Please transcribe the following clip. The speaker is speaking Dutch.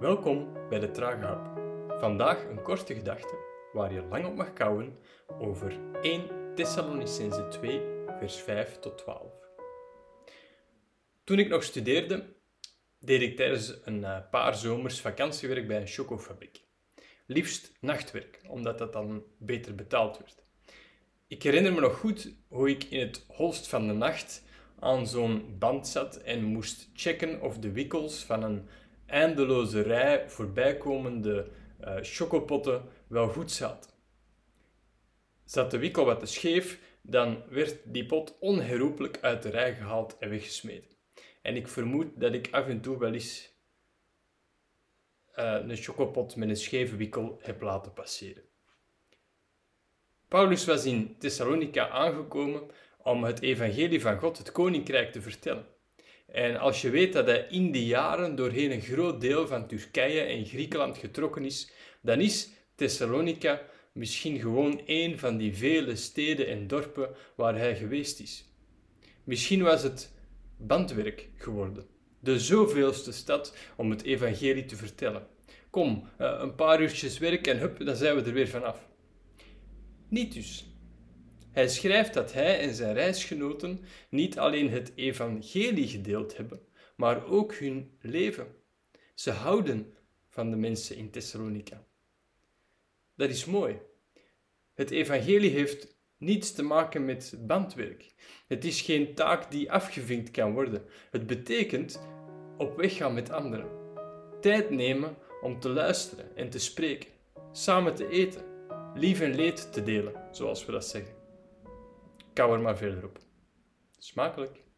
Welkom bij de Trage Hap. Vandaag een korte gedachte waar je lang op mag kouwen over 1 Thessalonicense 2, vers 5 tot 12. Toen ik nog studeerde, deed ik tijdens een eh, paar zomers vakantiewerk bij een chocofabriek. Liefst nachtwerk, omdat dat dan beter betaald werd. Ik herinner me nog goed hoe ik in het holst van de nacht aan zo'n band zat en moest checken of de wikkels van een eindeloze rij voorbijkomende uh, chocopotten wel goed zat. Zat de wikkel wat te scheef, dan werd die pot onherroepelijk uit de rij gehaald en weggesmeten. En ik vermoed dat ik af en toe wel eens uh, een chocopot met een scheve wikkel heb laten passeren. Paulus was in Thessalonica aangekomen om het evangelie van God, het koninkrijk, te vertellen. En als je weet dat hij in die jaren doorheen een groot deel van Turkije en Griekenland getrokken is, dan is Thessalonica misschien gewoon een van die vele steden en dorpen waar hij geweest is. Misschien was het bandwerk geworden, de zoveelste stad om het evangelie te vertellen. Kom, eh, een paar uurtjes werk en hup, dan zijn we er weer vanaf. Niet dus. Hij schrijft dat hij en zijn reisgenoten niet alleen het evangelie gedeeld hebben, maar ook hun leven. Ze houden van de mensen in Thessalonica. Dat is mooi. Het evangelie heeft niets te maken met bandwerk. Het is geen taak die afgevinkt kan worden. Het betekent op weg gaan met anderen. Tijd nemen om te luisteren en te spreken. Samen te eten. Lief en leed te delen, zoals we dat zeggen. Kou er maar verder op. Smakelijk.